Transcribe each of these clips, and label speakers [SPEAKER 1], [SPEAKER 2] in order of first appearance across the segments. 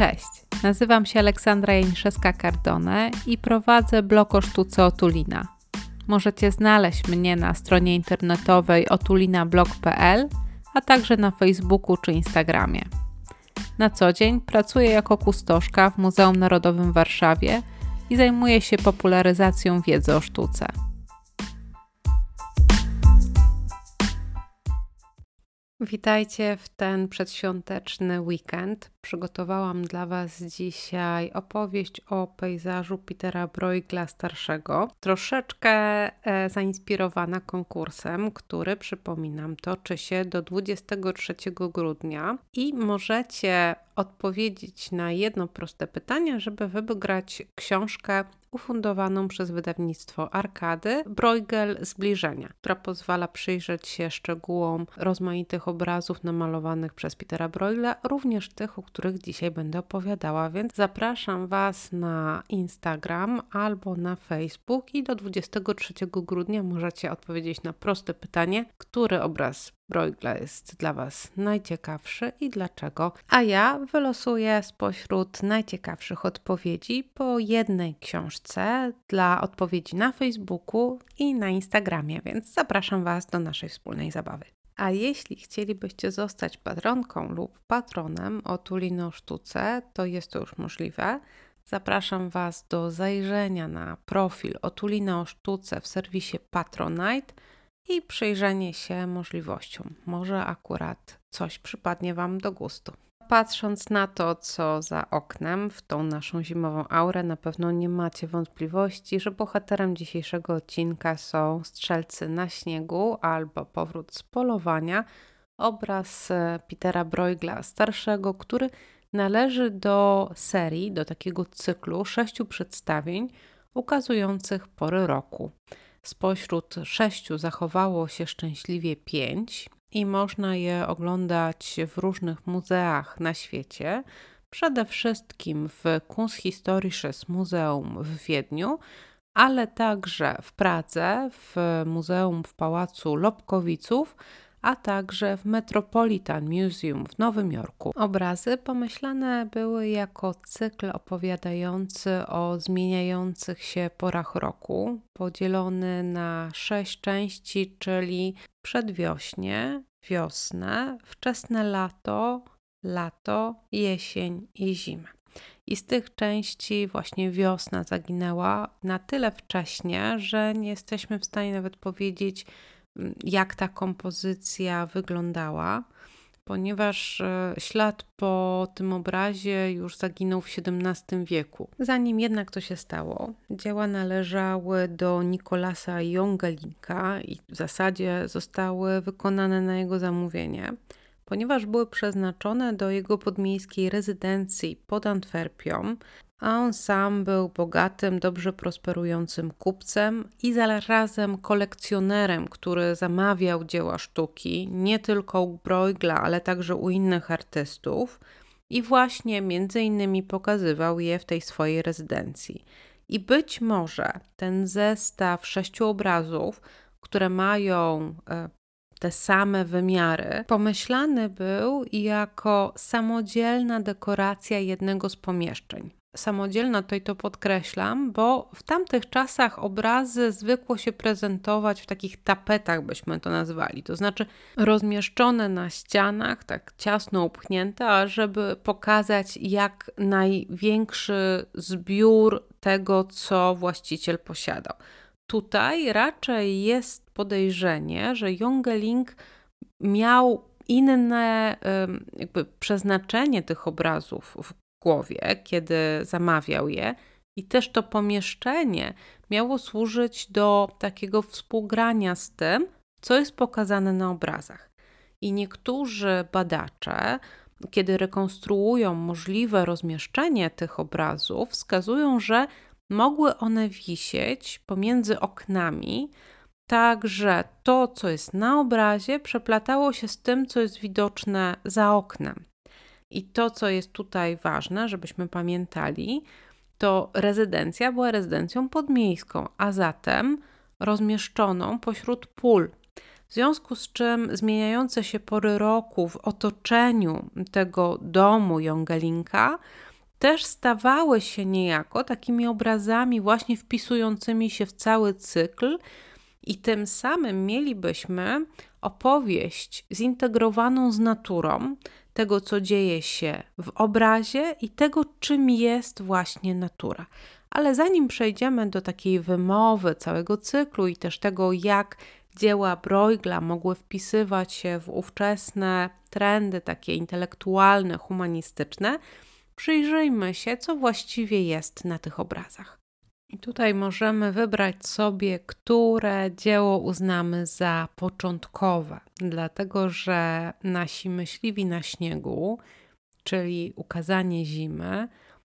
[SPEAKER 1] Cześć, nazywam się Aleksandra Janiszewska-Cardone i prowadzę blog o sztuce Otulina. Możecie znaleźć mnie na stronie internetowej otulinablog.pl, a także na Facebooku czy Instagramie. Na co dzień pracuję jako kustoszka w Muzeum Narodowym w Warszawie i zajmuję się popularyzacją wiedzy o sztuce. Witajcie w ten przedświąteczny weekend. Przygotowałam dla Was dzisiaj opowieść o pejzażu Petera Bruegla starszego, troszeczkę e, zainspirowana konkursem, który, przypominam, toczy się do 23 grudnia. I możecie odpowiedzieć na jedno proste pytanie, żeby wybrać książkę ufundowaną przez wydawnictwo Arkady Bruegel Zbliżenia, która pozwala przyjrzeć się szczegółom rozmaitych obrazów namalowanych przez Petera Bruegla, również tych, o których dzisiaj będę opowiadała, więc zapraszam Was na Instagram albo na Facebook i do 23 grudnia możecie odpowiedzieć na proste pytanie, który obraz Bruegla jest dla Was najciekawszy i dlaczego, a ja wylosuję spośród najciekawszych odpowiedzi po jednej książce dla odpowiedzi na Facebooku i na Instagramie, więc zapraszam Was do naszej wspólnej zabawy. A jeśli chcielibyście zostać patronką lub patronem Otulino Sztuce, to jest to już możliwe. Zapraszam Was do zajrzenia na profil Otulina o Sztuce w serwisie Patronite i przyjrzenie się możliwościom. Może akurat coś przypadnie Wam do gustu. Patrząc na to, co za oknem, w tą naszą zimową aurę, na pewno nie macie wątpliwości, że bohaterem dzisiejszego odcinka są Strzelcy na śniegu albo Powrót z polowania, obraz e, Petera Bruegla starszego, który należy do serii, do takiego cyklu sześciu przedstawień ukazujących pory roku. Spośród sześciu zachowało się szczęśliwie pięć i można je oglądać w różnych muzeach na świecie. Przede wszystkim w Kunsthistorisches Muzeum w Wiedniu, ale także w Pradze, w Muzeum w Pałacu Lobkowiców, a także w Metropolitan Museum w Nowym Jorku. Obrazy pomyślane były jako cykl opowiadający o zmieniających się porach roku, podzielony na sześć części, czyli przedwiośnie, wiosnę, wczesne lato, lato, jesień i zimę. I z tych części właśnie wiosna zaginęła na tyle wcześnie, że nie jesteśmy w stanie nawet powiedzieć, jak ta kompozycja wyglądała, ponieważ e, ślad po tym obrazie już zaginął w XVII wieku. Zanim jednak to się stało, dzieła należały do Nikolasa Jongelinka i w zasadzie zostały wykonane na jego zamówienie ponieważ były przeznaczone do jego podmiejskiej rezydencji pod Antwerpią, a on sam był bogatym, dobrze prosperującym kupcem i zarazem kolekcjonerem, który zamawiał dzieła sztuki nie tylko u Bruegla, ale także u innych artystów i właśnie między innymi pokazywał je w tej swojej rezydencji. I być może ten zestaw sześciu obrazów, które mają e, te same wymiary, pomyślany był jako samodzielna dekoracja jednego z pomieszczeń. Samodzielna to i to podkreślam, bo w tamtych czasach obrazy zwykło się prezentować w takich tapetach, byśmy to nazwali, to znaczy rozmieszczone na ścianach, tak ciasno upchnięte, żeby pokazać jak największy zbiór tego, co właściciel posiadał. Tutaj raczej jest podejrzenie, że Jongeling miał inne jakby przeznaczenie tych obrazów w głowie, kiedy zamawiał je, i też to pomieszczenie miało służyć do takiego współgrania z tym, co jest pokazane na obrazach. I niektórzy badacze, kiedy rekonstruują możliwe rozmieszczenie tych obrazów, wskazują, że mogły one wisieć pomiędzy oknami, tak że to, co jest na obrazie, przeplatało się z tym, co jest widoczne za oknem. I to, co jest tutaj ważne, żebyśmy pamiętali, to rezydencja była rezydencją podmiejską, a zatem rozmieszczoną pośród pól. W związku z czym zmieniające się pory roku w otoczeniu tego domu Jongelinka też stawały się niejako takimi obrazami właśnie wpisującymi się w cały cykl i tym samym mielibyśmy opowieść zintegrowaną z naturą tego, co dzieje się w obrazie i tego, czym jest właśnie natura. Ale zanim przejdziemy do takiej wymowy całego cyklu i też tego, jak dzieła Bruegla mogły wpisywać się w ówczesne trendy takie intelektualne, humanistyczne, przyjrzyjmy się, co właściwie jest na tych obrazach. I tutaj możemy wybrać sobie, które dzieło uznamy za początkowe, dlatego że nasi myśliwi na śniegu, czyli ukazanie zimy,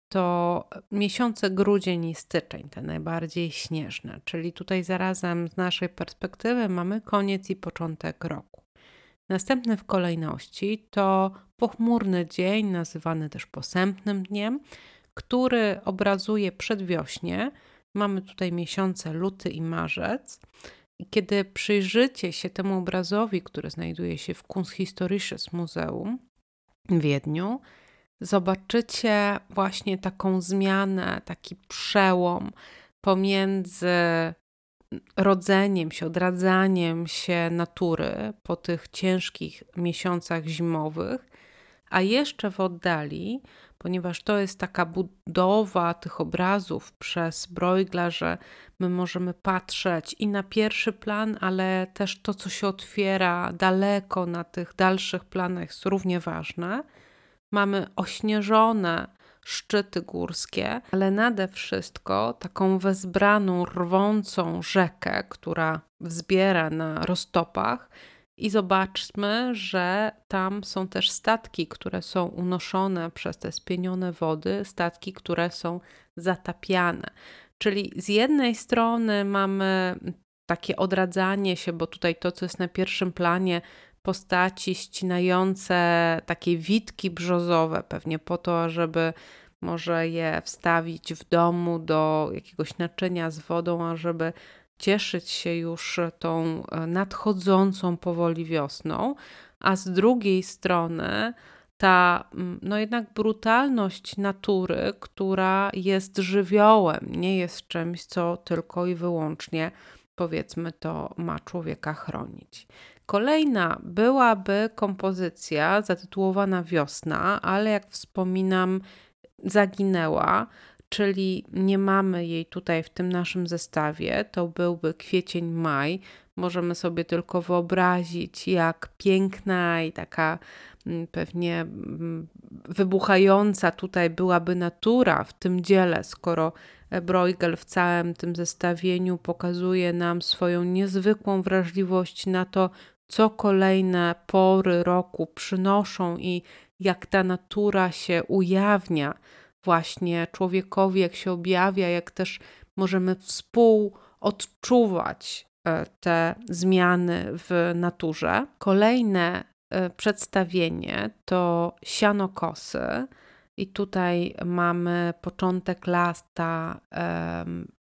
[SPEAKER 1] to miesiące grudzień i styczeń, te najbardziej śnieżne, czyli tutaj zarazem z naszej perspektywy mamy koniec i początek roku. Następny w kolejności to pochmurny dzień, nazywany też posępnym dniem, który obrazuje przedwiośnie. Mamy tutaj miesiące luty i marzec. I kiedy przyjrzycie się temu obrazowi, który znajduje się w Kunsthistorisches Muzeum w Wiedniu, zobaczycie właśnie taką zmianę, taki przełom pomiędzy rodzeniem się, odradzaniem się natury po tych ciężkich miesiącach zimowych, a jeszcze w oddali, ponieważ to jest taka budowa tych obrazów przez Bruegla, że my możemy patrzeć i na pierwszy plan, ale też to, co się otwiera daleko na tych dalszych planach, jest równie ważne. Mamy ośnieżone szczyty górskie, ale nade wszystko taką wezbraną, rwącą rzekę, która wzbiera na roztopach. I zobaczmy, że tam są też statki, które są unoszone przez te spienione wody, statki, które są zatapiane. Czyli z jednej strony mamy takie odradzanie się, bo tutaj to, co jest na pierwszym planie, postaci ścinające takie witki brzozowe, pewnie po to, żeby może je wstawić w domu do jakiegoś naczynia z wodą, ażeby cieszyć się już tą e, nadchodzącą powoli wiosną, a z drugiej strony ta no jednak brutalność natury, która jest żywiołem, nie jest czymś, co tylko i wyłącznie powiedzmy to ma człowieka chronić. Kolejna byłaby kompozycja zatytułowana Wiosna, ale jak wspominam, zaginęła, czyli nie mamy jej tutaj w tym naszym zestawie. To byłby kwiecień, maj. Możemy sobie tylko wyobrazić, jak piękna i taka mm, pewnie mm, wybuchająca tutaj byłaby natura w tym dziele, skoro Bruegel w całym tym zestawieniu pokazuje nam swoją niezwykłą wrażliwość na to, co kolejne pory roku przynoszą i jak ta natura się ujawnia właśnie człowiekowi, jak się objawia, jak też możemy współodczuwać e, te zmiany w naturze. Kolejne e, przedstawienie to sianokosy. I tutaj mamy początek lata,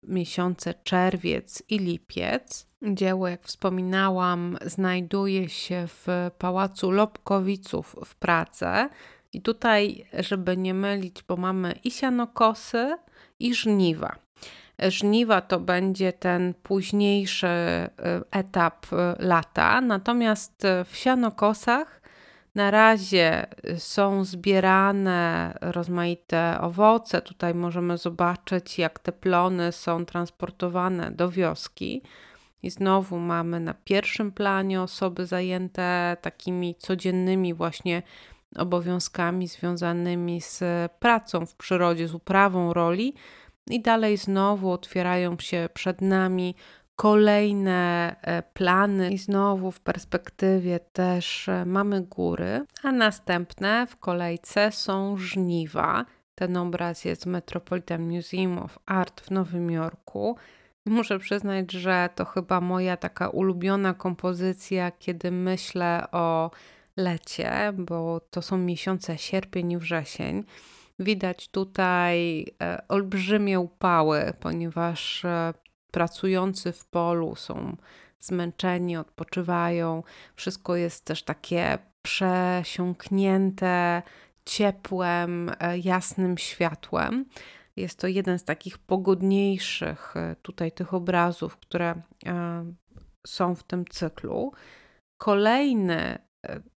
[SPEAKER 1] miesiące czerwiec i lipiec. Dzieło, jak wspominałam, znajduje się w Pałacu Lobkowiców w Pradze. I tutaj, żeby nie mylić, bo mamy i sianokosy, i żniwa. Żniwa to będzie ten późniejszy y, etap y, lata, natomiast w sianokosach na razie są zbierane rozmaite owoce. Tutaj możemy zobaczyć, jak te plony są transportowane do wioski. I znowu mamy na pierwszym planie osoby zajęte takimi codziennymi właśnie obowiązkami związanymi z pracą w przyrodzie, z uprawą roli. I dalej znowu otwierają się przed nami kolejne e, plany, i znowu w perspektywie też e, mamy góry, a następne w kolejce są żniwa. Ten obraz jest w Metropolitan Museum of Art w Nowym Jorku. Muszę przyznać, że to chyba moja taka ulubiona kompozycja, kiedy myślę o lecie, bo to są miesiące sierpień i wrzesień. Widać tutaj e, olbrzymie upały, ponieważ e, pracujący w polu są zmęczeni, odpoczywają. Wszystko jest też takie przesiąknięte ciepłem, e, jasnym światłem. Jest to jeden z takich pogodniejszych e, tutaj tych obrazów, które są w tym cyklu. Kolejny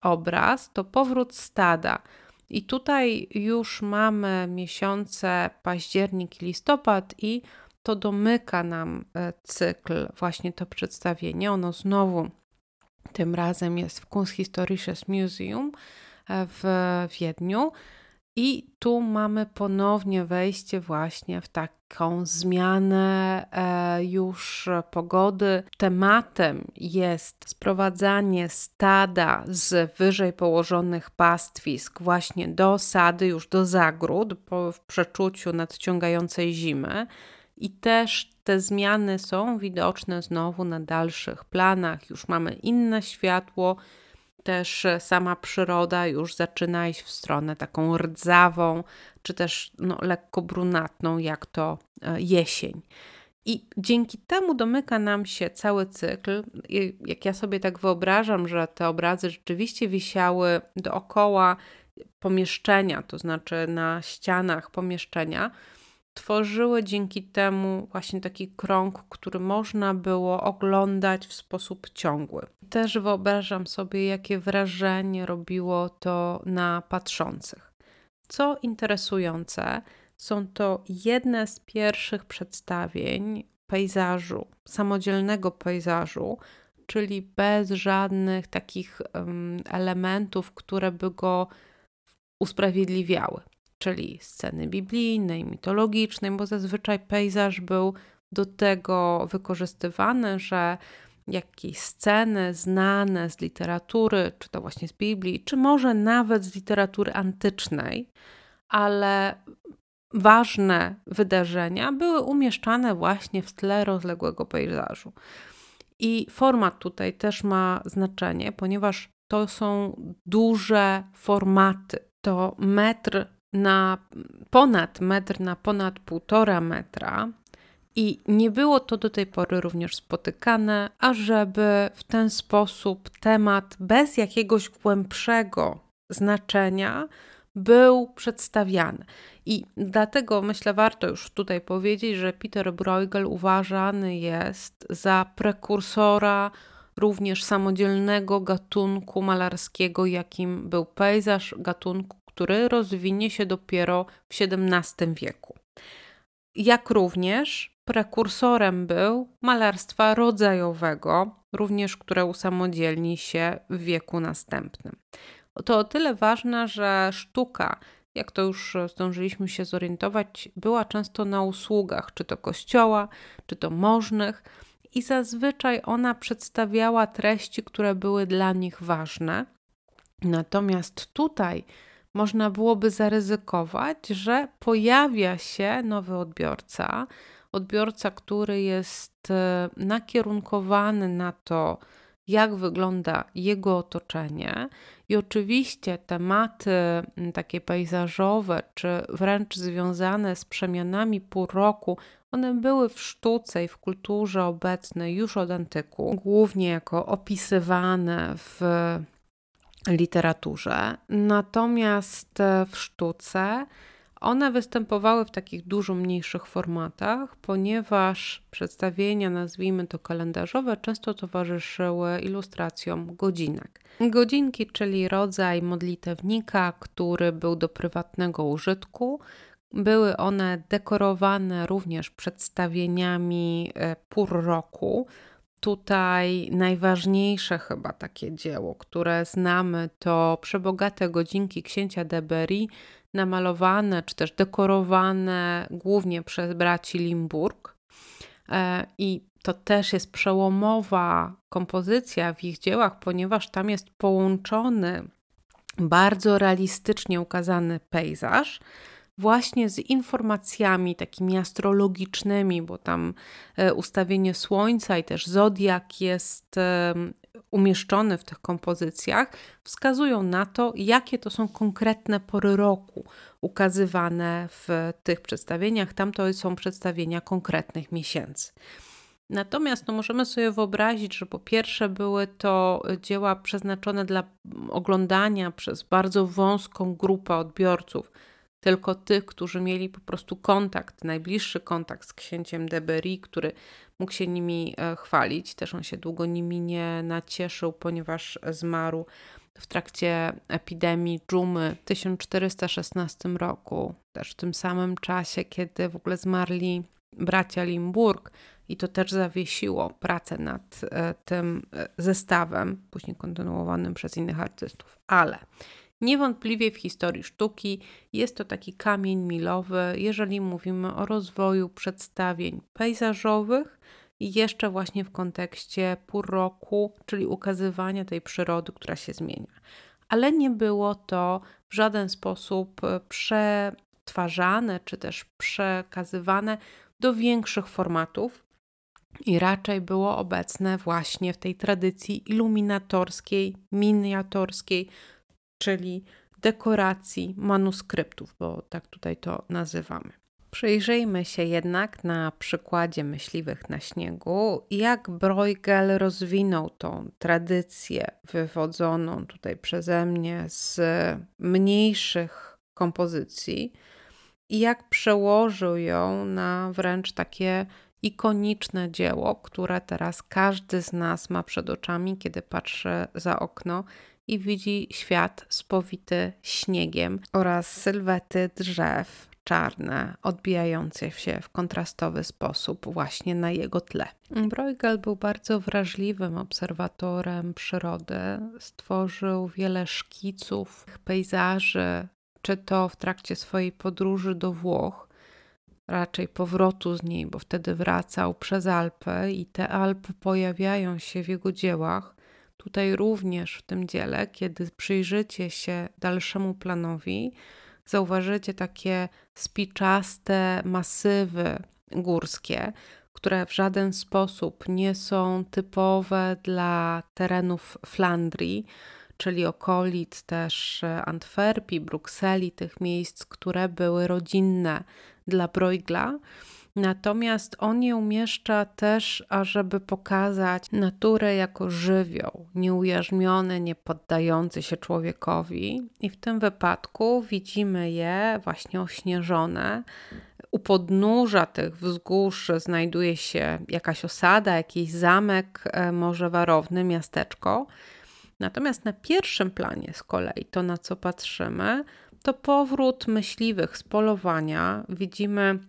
[SPEAKER 1] obraz to powrót stada. I tutaj już mamy miesiące październik i listopad, i to domyka nam cykl, właśnie to przedstawienie. Ono znowu tym razem jest w Kunsthistorisches Museum e, w Wiedniu. I tu mamy ponownie wejście właśnie w taką zmianę e, już pogody. Tematem jest sprowadzanie stada z wyżej położonych pastwisk właśnie do sady, już do zagród, w przeczuciu nadciągającej zimy. I też te zmiany są widoczne znowu na dalszych planach. Już mamy inne światło, też sama przyroda już zaczyna iść w stronę taką rdzawą, czy też no, lekko brunatną, jak to e, jesień. I dzięki temu domyka nam się cały cykl. Jak ja sobie tak wyobrażam, że te obrazy rzeczywiście wisiały dookoła pomieszczenia, to znaczy na ścianach pomieszczenia, tworzyły dzięki temu właśnie taki krąg, który można było oglądać w sposób ciągły. Też wyobrażam sobie, jakie wrażenie robiło to na patrzących. Co interesujące, są to jedne z pierwszych przedstawień pejzażu, samodzielnego pejzażu, czyli bez żadnych takich elementów, które by go usprawiedliwiały czyli sceny biblijnej, mitologicznej, bo zazwyczaj pejzaż był do tego wykorzystywany, że jakieś sceny znane z literatury, czy to właśnie z Biblii, czy może nawet z literatury antycznej, ale ważne wydarzenia były umieszczane właśnie w tle rozległego pejzażu. I format tutaj też ma znaczenie, ponieważ to są duże formaty. To metr na ponad metr, na ponad półtora metra. I nie było to do tej pory również spotykane, ażeby w ten sposób temat bez jakiegoś głębszego znaczenia był przedstawiany. I dlatego myślę, warto już tutaj powiedzieć, że Peter Bruegel uważany jest za prekursora również samodzielnego gatunku malarskiego, jakim był pejzaż, gatunku, który rozwinie się dopiero w XVII wieku. Jak również prekursorem był malarstwa rodzajowego, również które usamodzielni się w wieku następnym. To o tyle ważne, że sztuka, jak to już zdążyliśmy się zorientować, była często na usługach, czy to kościoła, czy to możnych, i zazwyczaj ona przedstawiała treści, które były dla nich ważne. Natomiast tutaj można byłoby zaryzykować, że pojawia się nowy odbiorca, odbiorca, który jest e, nakierunkowany na to, jak wygląda jego otoczenie. I oczywiście tematy takie pejzażowe, czy wręcz związane z przemianami pół roku, one były w sztuce i w kulturze obecnej już od antyku, głównie jako opisywane w literaturze. Natomiast e, w sztuce one występowały w takich dużo mniejszych formatach, ponieważ przedstawienia, nazwijmy to kalendarzowe, często towarzyszyły ilustracjom godzinek. Godzinki, czyli rodzaj modlitewnika, który był do prywatnego użytku. Były one dekorowane również przedstawieniami e, pór roku, Tutaj najważniejsze chyba takie dzieło, które znamy, to przebogate godzinki księcia de Berry, namalowane czy też dekorowane głównie przez braci Limburg. E, I to też jest przełomowa kompozycja w ich dziełach, ponieważ tam jest połączony bardzo realistycznie ukazany pejzaż właśnie z informacjami takimi astrologicznymi, bo tam e, ustawienie Słońca i też Zodiak jest umieszczony w tych kompozycjach, wskazują na to, jakie to są konkretne pory roku ukazywane w tych przedstawieniach. Tam to są przedstawienia konkretnych miesięcy. Natomiast no, możemy sobie wyobrazić, że po pierwsze były to dzieła przeznaczone dla oglądania przez bardzo wąską grupę odbiorców, tylko tych, którzy mieli po prostu kontakt, najbliższy kontakt z księciem Deberry, który mógł się nimi e, chwalić. Też on się długo nimi nie nacieszył, ponieważ zmarł w trakcie epidemii dżumy w 1416 roku, też w tym samym czasie, kiedy w ogóle zmarli bracia Limburg i to też zawiesiło pracę nad e, tym e, zestawem, później kontynuowanym przez innych artystów. Ale niewątpliwie w historii sztuki jest to taki kamień milowy, jeżeli mówimy o rozwoju przedstawień pejzażowych i jeszcze właśnie w kontekście pół roku, czyli ukazywania tej przyrody, która się zmienia. Ale nie było to w żaden sposób e, przetwarzane czy też przekazywane do większych formatów, i raczej było obecne właśnie w tej tradycji iluminatorskiej, miniatorskiej, czyli dekoracji manuskryptów, bo tak tutaj to nazywamy. Przyjrzyjmy się jednak na przykładzie myśliwych na śniegu, jak Bruegel rozwinął tą tradycję wywodzoną tutaj przeze mnie z mniejszych kompozycji i jak przełożył ją na wręcz takie ikoniczne dzieło, które teraz każdy z nas ma przed oczami, kiedy patrzy za okno i widzi świat spowity śniegiem oraz sylwety drzew czarne, odbijające się w kontrastowy sposób właśnie na jego tle. Bruegel był bardzo wrażliwym obserwatorem przyrody. Stworzył wiele szkiców, pejzaży, czy to w trakcie swojej podróży do Włoch, raczej powrotu z niej, bo wtedy wracał przez Alpy i te Alpy pojawiają się w jego dziełach. Tutaj również w tym dziele, kiedy przyjrzycie się dalszemu planowi, zauważycie takie spiczaste masywy górskie, które w żaden sposób nie są typowe dla terenów Flandrii, czyli okolic też Antwerpii, Brukseli, tych miejsc, które były rodzinne dla Bruegla. Natomiast on je umieszcza też, ażeby pokazać naturę jako żywioł, nieujarzmiony, niepoddający się człowiekowi. I w tym wypadku widzimy je właśnie ośnieżone. U podnóża tych wzgórz znajduje się jakaś osada, jakiś zamek, e, może warowny, miasteczko. Natomiast na pierwszym planie z kolei to, na co patrzymy, to powrót myśliwych z polowania. Widzimy,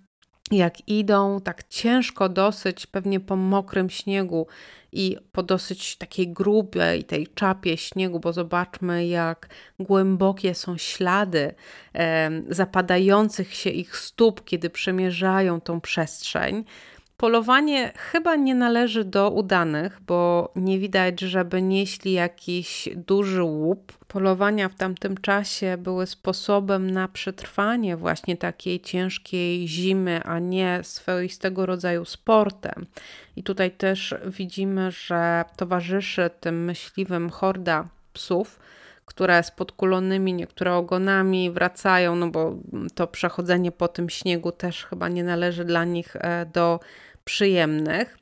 [SPEAKER 1] jak idą tak ciężko dosyć, pewnie po mokrym śniegu i po dosyć takiej grubej tej czapie śniegu, bo zobaczmy, jak głębokie są ślady e, zapadających się ich stóp, kiedy przemierzają tą przestrzeń. Polowanie chyba nie należy do udanych, bo nie widać, żeby nieśli jakiś duży łup. Polowania w tamtym czasie były sposobem na przetrwanie właśnie takiej ciężkiej zimy, a nie swoistego rodzaju sportem. I tutaj też widzimy, że towarzyszy tym myśliwym horda psów, które z podkulonymi, niektóre ogonami wracają, no bo to przechodzenie po tym śniegu też chyba nie należy dla nich e, do przyjemnych.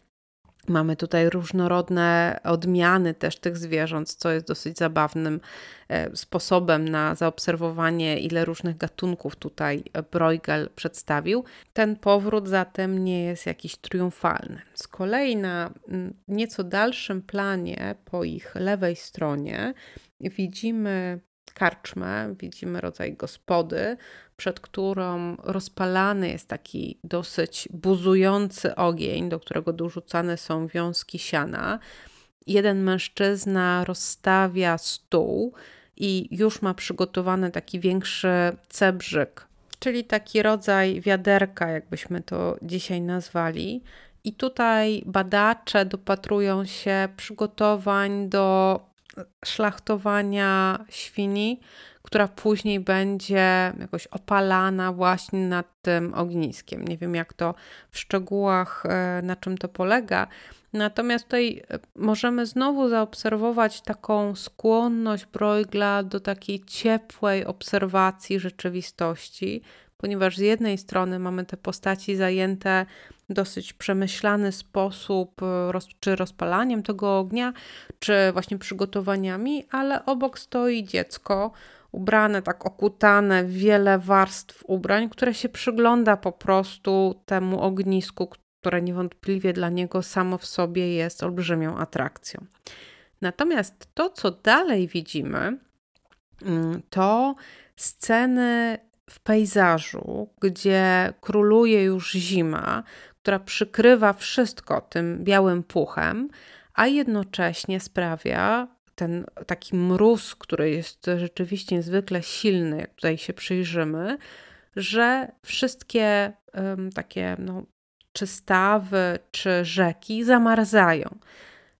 [SPEAKER 1] Mamy tutaj różnorodne odmiany też tych zwierząt, co jest dosyć zabawnym e, sposobem na zaobserwowanie, ile różnych gatunków tutaj Bruegel przedstawił. Ten powrót zatem nie jest jakiś triumfalny. Z kolei na mm, nieco dalszym planie, po ich lewej stronie, widzimy karczmę, widzimy rodzaj gospody, przed którą rozpalany jest taki dosyć buzujący ogień, do którego dorzucane są wiązki siana. Jeden mężczyzna rozstawia stół i już ma przygotowany taki większy cebrzyk, czyli taki rodzaj wiaderka, jakbyśmy to dzisiaj nazwali. I tutaj badacze dopatrują się przygotowań do szlachtowania świni, która później będzie jakoś opalana właśnie nad tym ogniskiem. Nie wiem, jak to w szczegółach, e, na czym to polega. Natomiast tutaj e, możemy znowu zaobserwować taką skłonność Bruegla do takiej ciepłej obserwacji rzeczywistości, ponieważ z jednej strony mamy te postaci zajęte dosyć przemyślany sposób, e, roz, czy rozpalaniem tego ognia, czy właśnie przygotowaniami, ale obok stoi dziecko, ubrane, tak okutane w wiele warstw ubrań, które się przygląda po prostu temu ognisku, które niewątpliwie dla niego samo w sobie jest olbrzymią atrakcją. Natomiast to, co dalej widzimy, mm, to sceny w pejzażu, gdzie króluje już zima, która przykrywa wszystko tym białym puchem, a jednocześnie sprawia ten taki mróz, który jest rzeczywiście niezwykle silny, jak tutaj się przyjrzymy, że wszystkie um, takie no, czy stawy, czy rzeki zamarzają.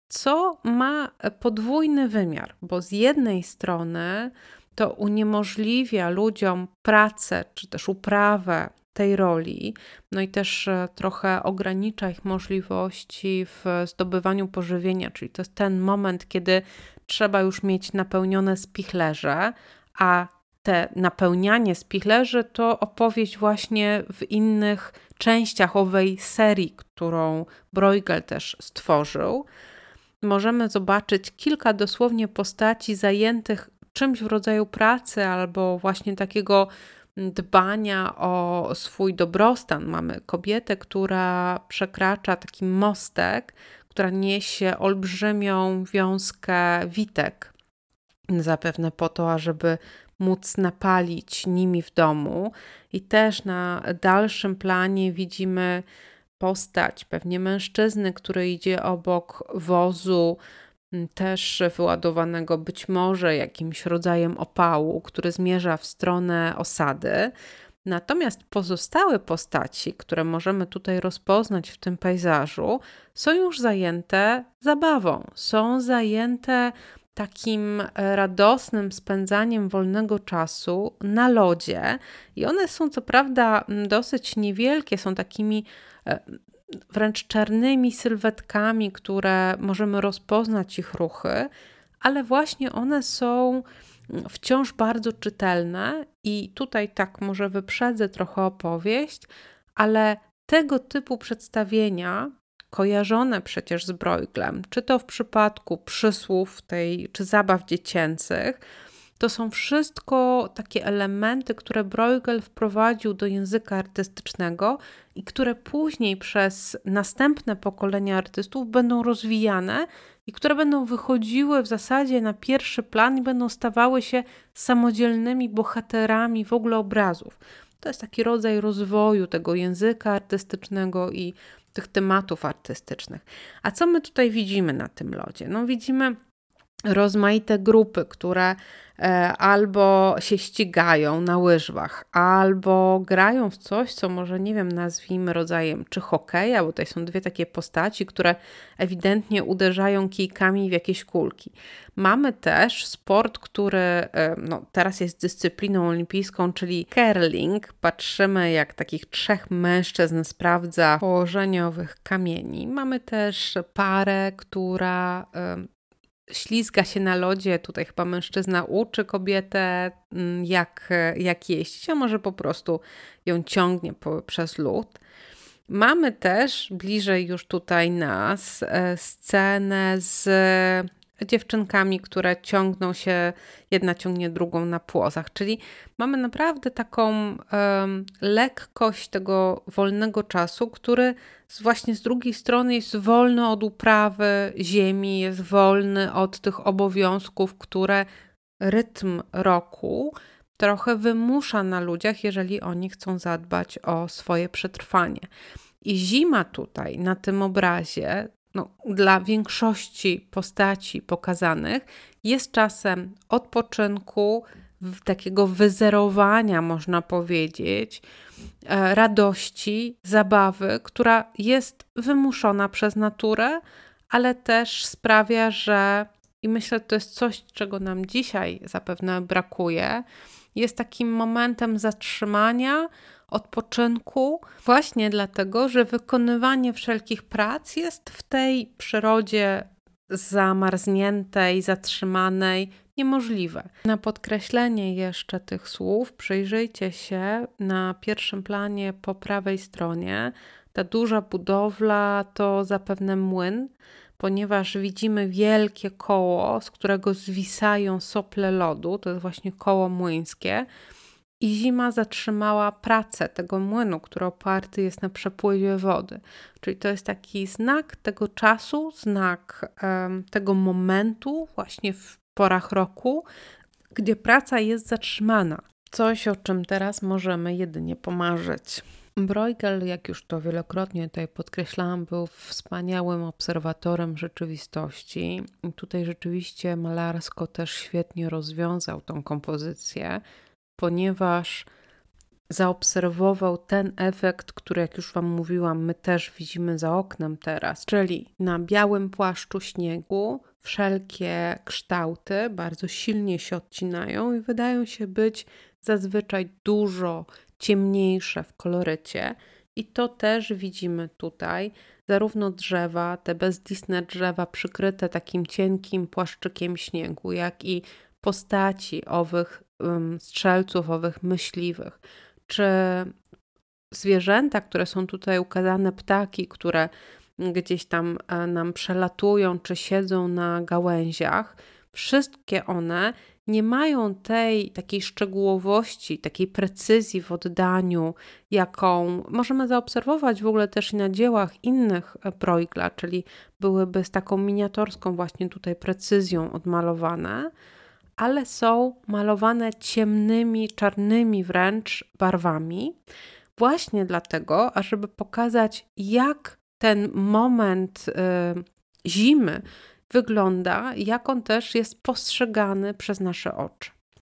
[SPEAKER 1] Co ma podwójny wymiar, bo z jednej strony to uniemożliwia ludziom pracę czy też uprawę tej roli, no i też e, trochę ogranicza ich możliwości w zdobywaniu pożywienia, czyli to jest ten moment, kiedy trzeba już mieć napełnione spichlerze, a te napełnianie spichlerzy to opowieść właśnie w innych częściach owej serii, którą Bruegel też stworzył. Możemy zobaczyć kilka dosłownie postaci zajętych czymś w rodzaju pracy albo właśnie takiego dbania o swój dobrostan. Mamy kobietę, która przekracza taki mostek, która niesie olbrzymią wiązkę witek, zapewne po to, ażeby móc napalić nimi w domu. I też na dalszym planie widzimy postać, pewnie mężczyzny, który idzie obok wozu, też wyładowanego być może jakimś rodzajem opału, który zmierza w stronę osady. Natomiast pozostałe postaci, które możemy tutaj rozpoznać w tym pejzażu, są już zajęte zabawą, są zajęte takim e, radosnym spędzaniem wolnego czasu na lodzie. I one są co prawda dosyć niewielkie, są takimi e, wręcz czarnymi sylwetkami, które możemy rozpoznać ich ruchy, ale właśnie one są wciąż bardzo czytelne i tutaj tak może wyprzedzę trochę opowieść, ale tego typu przedstawienia kojarzone przecież z Brueglem, czy to w przypadku przysłów tej, czy zabaw dziecięcych, to są wszystko takie elementy, które Bruegel wprowadził do języka artystycznego i które później przez następne pokolenia artystów będą rozwijane i które będą wychodziły w zasadzie na pierwszy plan i będą stawały się samodzielnymi bohaterami w ogóle obrazów. To jest taki rodzaj rozwoju tego języka artystycznego i tych tematów artystycznych. A co my tutaj widzimy na tym lodzie? No widzimy rozmaite grupy, które e, albo się ścigają na łyżwach, albo grają w coś, co może, nie wiem, nazwijmy rodzajem czy hokeja, bo tutaj są dwie takie postaci, które ewidentnie uderzają kijkami w jakieś kulki. Mamy też sport, który e, no, teraz jest dyscypliną olimpijską, czyli curling. Patrzymy, jak takich trzech mężczyzn sprawdza położenie owych kamieni. Mamy też parę, która ślizga się na lodzie. Tutaj chyba mężczyzna uczy kobietę, mm, jak, jak jeść, a może po prostu ją ciągnie po, przez lód. Mamy też bliżej już tutaj nas e, scenę z dziewczynkami, które ciągną się, jedna ciągnie drugą na płozach. Czyli mamy naprawdę taką um, lekkość tego wolnego czasu, który z, właśnie z drugiej strony jest wolny od uprawy ziemi, jest wolny od tych obowiązków, które rytm roku trochę wymusza na ludziach, jeżeli oni chcą zadbać o swoje przetrwanie. I zima tutaj na tym obrazie no, dla większości postaci pokazanych jest czasem odpoczynku, takiego wyzerowania, można powiedzieć, e, radości, zabawy, która jest wymuszona przez naturę, ale też sprawia, że i myślę, to jest coś, czego nam dzisiaj zapewne brakuje, jest takim momentem zatrzymania, odpoczynku, właśnie dlatego, że wykonywanie wszelkich prac jest w tej przyrodzie zamarzniętej, zatrzymanej, niemożliwe. Na podkreślenie jeszcze tych słów przyjrzyjcie się na pierwszym planie po prawej stronie. Ta duża budowla to zapewne młyn, ponieważ widzimy wielkie koło, z którego zwisają sople lodu. To jest właśnie koło młyńskie. I zima zatrzymała pracę tego młynu, który oparty jest na przepływie wody. Czyli to jest taki znak tego czasu, znak um, tego momentu, właśnie w porach roku, gdzie praca jest zatrzymana. Coś, o czym teraz możemy jedynie pomarzyć. Bruegel, jak już to wielokrotnie tutaj podkreślałam, był wspaniałym obserwatorem rzeczywistości. I tutaj rzeczywiście malarsko też świetnie rozwiązał tą kompozycję, ponieważ zaobserwował ten efekt, który, jak już Wam mówiłam, my też widzimy za oknem teraz, czyli na białym płaszczu śniegu wszelkie kształty bardzo silnie się odcinają i wydają się być zazwyczaj dużo ciemniejsze w kolorycie. I to też widzimy tutaj, zarówno drzewa, te bezdisne drzewa przykryte takim cienkim płaszczykiem śniegu, jak i postaci owych strzelców, owych myśliwych, czy zwierzęta, które są tutaj ukazane, ptaki, które gdzieś tam e, nam przelatują, czy siedzą na gałęziach, wszystkie one nie mają tej takiej szczegółowości, takiej precyzji w oddaniu, jaką możemy zaobserwować w ogóle też na dziełach innych Bruegla, czyli byłyby z taką miniatorską właśnie tutaj precyzją odmalowane, ale są malowane ciemnymi, czarnymi wręcz barwami, właśnie dlatego, ażeby pokazać, jak ten moment y, zimy wygląda, jak on też jest postrzegany przez nasze oczy.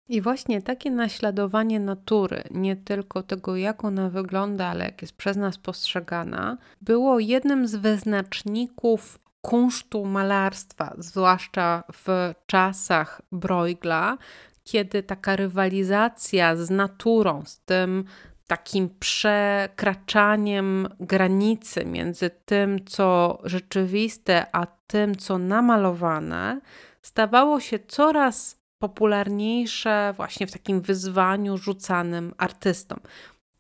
[SPEAKER 1] I właśnie takie naśladowanie natury, nie tylko tego, jak ona wygląda, ale jak jest przez nas postrzegana, było jednym z wyznaczników kunsztu malarstwa, zwłaszcza w czasach Bruegla, kiedy taka rywalizacja z naturą, z tym takim przekraczaniem granicy między tym, co rzeczywiste, a tym, co namalowane, stawało się coraz popularniejsze właśnie w takim wyzwaniu rzucanym artystom.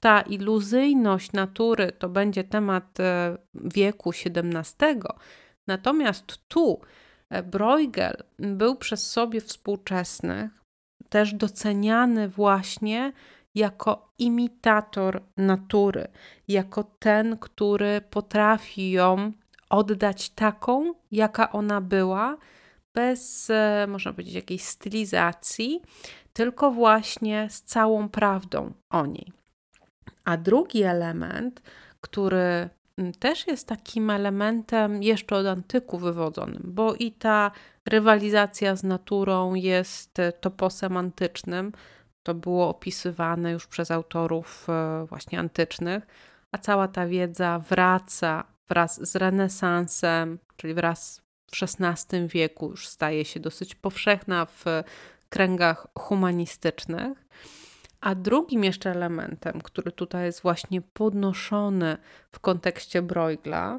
[SPEAKER 1] Ta iluzyjność natury to będzie temat e, wieku XVII, natomiast tu e, Bruegel był przez sobie współczesnych też doceniany właśnie jako imitator natury, jako ten, który potrafi ją oddać taką, jaka ona była, bez, e, można powiedzieć, jakiejś stylizacji, tylko właśnie z całą prawdą o niej. A drugi element, który też jest takim elementem jeszcze od antyku wywodzonym, bo i ta rywalizacja z naturą jest toposem antycznym, to było opisywane już przez autorów e, właśnie antycznych, a cała ta wiedza wraca wraz z renesansem, czyli wraz w XVI wieku już staje się dosyć powszechna w kręgach humanistycznych. A drugim jeszcze elementem, który tutaj jest właśnie podnoszony w kontekście Bruegla,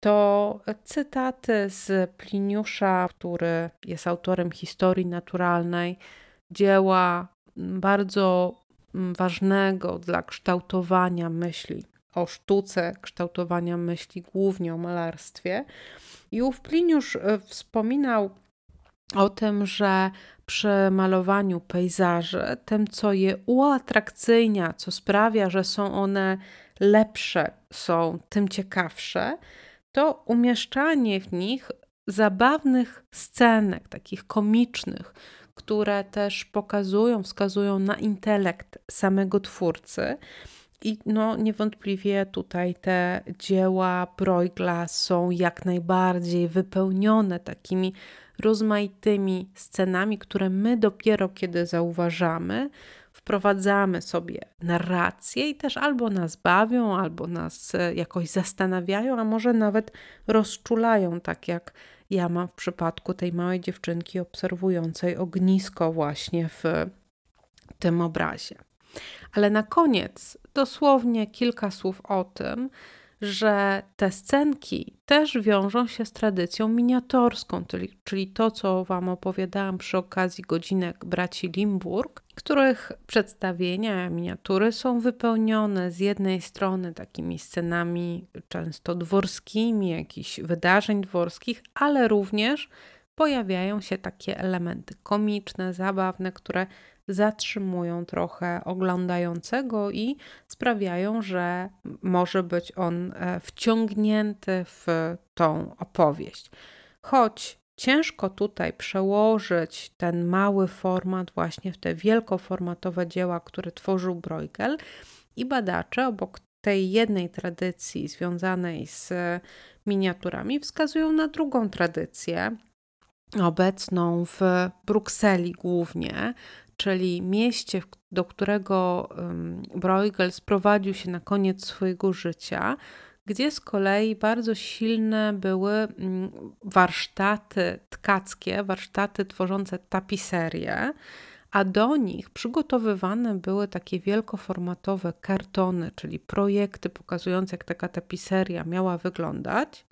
[SPEAKER 1] to cytaty z Pliniusza, który jest autorem historii naturalnej, dzieła bardzo ważnego dla kształtowania myśli o sztuce kształtowania myśli, głównie o malarstwie. I ów Pliniusz e, wspominał o tym, że przy malowaniu pejzaży, tym co je uatrakcyjnia, co sprawia, że są one lepsze, są tym ciekawsze, to umieszczanie w nich zabawnych scenek, takich komicznych, które też pokazują, wskazują na intelekt samego twórcy. I no, niewątpliwie tutaj te dzieła Bruegla są jak najbardziej wypełnione takimi rozmaitymi scenami, które my dopiero kiedy zauważamy, wprowadzamy sobie narrację i też albo nas bawią, albo nas e, jakoś zastanawiają, a może nawet rozczulają, tak jak ja mam w przypadku tej małej dziewczynki obserwującej ognisko właśnie w tym obrazie. Ale na koniec dosłownie kilka słów o tym, że te scenki też wiążą się z tradycją miniatorską, czyli, to, co Wam opowiadałam przy okazji godzinek braci Limburg, których przedstawienia, miniatury są wypełnione z jednej strony takimi scenami często dworskimi, jakichś wydarzeń dworskich, ale również pojawiają się takie elementy komiczne, zabawne, które zatrzymują trochę oglądającego i sprawiają, że może być on e, wciągnięty w tą opowieść. Choć ciężko tutaj przełożyć ten mały format właśnie w te wielkoformatowe dzieła, które tworzył Bruegel i badacze obok tej jednej tradycji związanej z miniaturami wskazują na drugą tradycję, obecną w Brukseli głównie, czyli mieście, do którego Bruegel sprowadził się na koniec swojego życia, gdzie z kolei bardzo silne były mm, warsztaty tkackie, warsztaty tworzące tapiserie, a do nich przygotowywane były takie wielkoformatowe kartony, czyli projekty pokazujące, jak taka tapiseria miała wyglądać.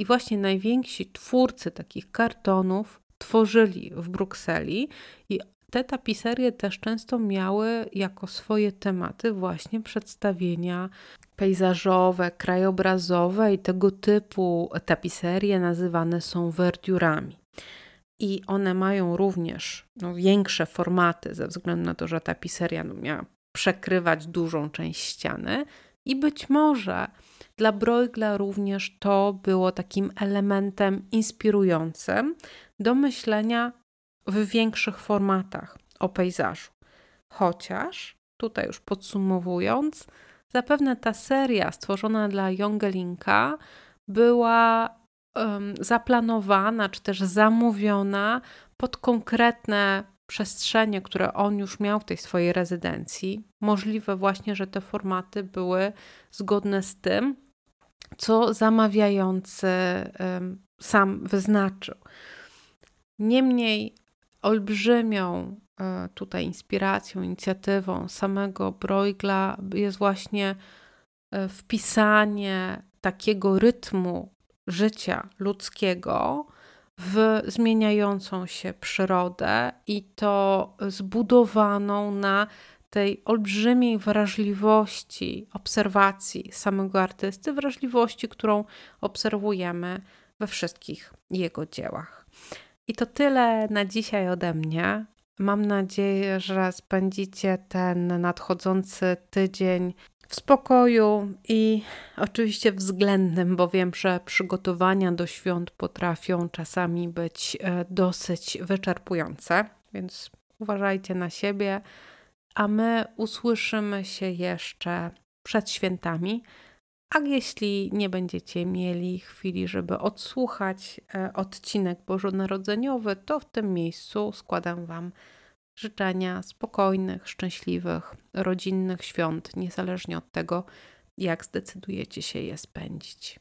[SPEAKER 1] I właśnie najwięksi twórcy takich kartonów tworzyli w Brukseli i te tapiserie też często miały jako swoje tematy właśnie przedstawienia pejzażowe, krajobrazowe i tego typu tapiserie nazywane są verdiurami. I one mają również no, większe formaty, ze względu na to, że tapiseria no, miała przekrywać dużą część ściany. I być może dla Bruegla również to było takim elementem inspirującym do myślenia w większych formatach o pejzażu. Chociaż, tutaj już podsumowując, zapewne ta seria stworzona dla Jongelinka była um, zaplanowana czy też zamówiona pod konkretne przestrzenie, które on już miał w tej swojej rezydencji. Możliwe właśnie, że te formaty były zgodne z tym, co zamawiający sam wyznaczył. Niemniej olbrzymią e, tutaj inspiracją, inicjatywą samego Bruegla jest właśnie e, wpisanie takiego rytmu życia ludzkiego w zmieniającą się przyrodę i to zbudowaną na tej olbrzymiej wrażliwości obserwacji samego artysty, wrażliwości, którą obserwujemy we wszystkich jego dziełach. I to tyle na dzisiaj ode mnie. Mam nadzieję, że spędzicie ten nadchodzący tydzień w spokoju i oczywiście względnym, bo wiem, że przygotowania do świąt potrafią czasami być e, dosyć wyczerpujące, więc uważajcie na siebie, a my usłyszymy się jeszcze przed świętami. A jeśli nie będziecie mieli chwili, żeby odsłuchać e, odcinek bożonarodzeniowy, to w tym miejscu składam Wam życzenia spokojnych, szczęśliwych, rodzinnych świąt, niezależnie od tego, jak zdecydujecie się je spędzić.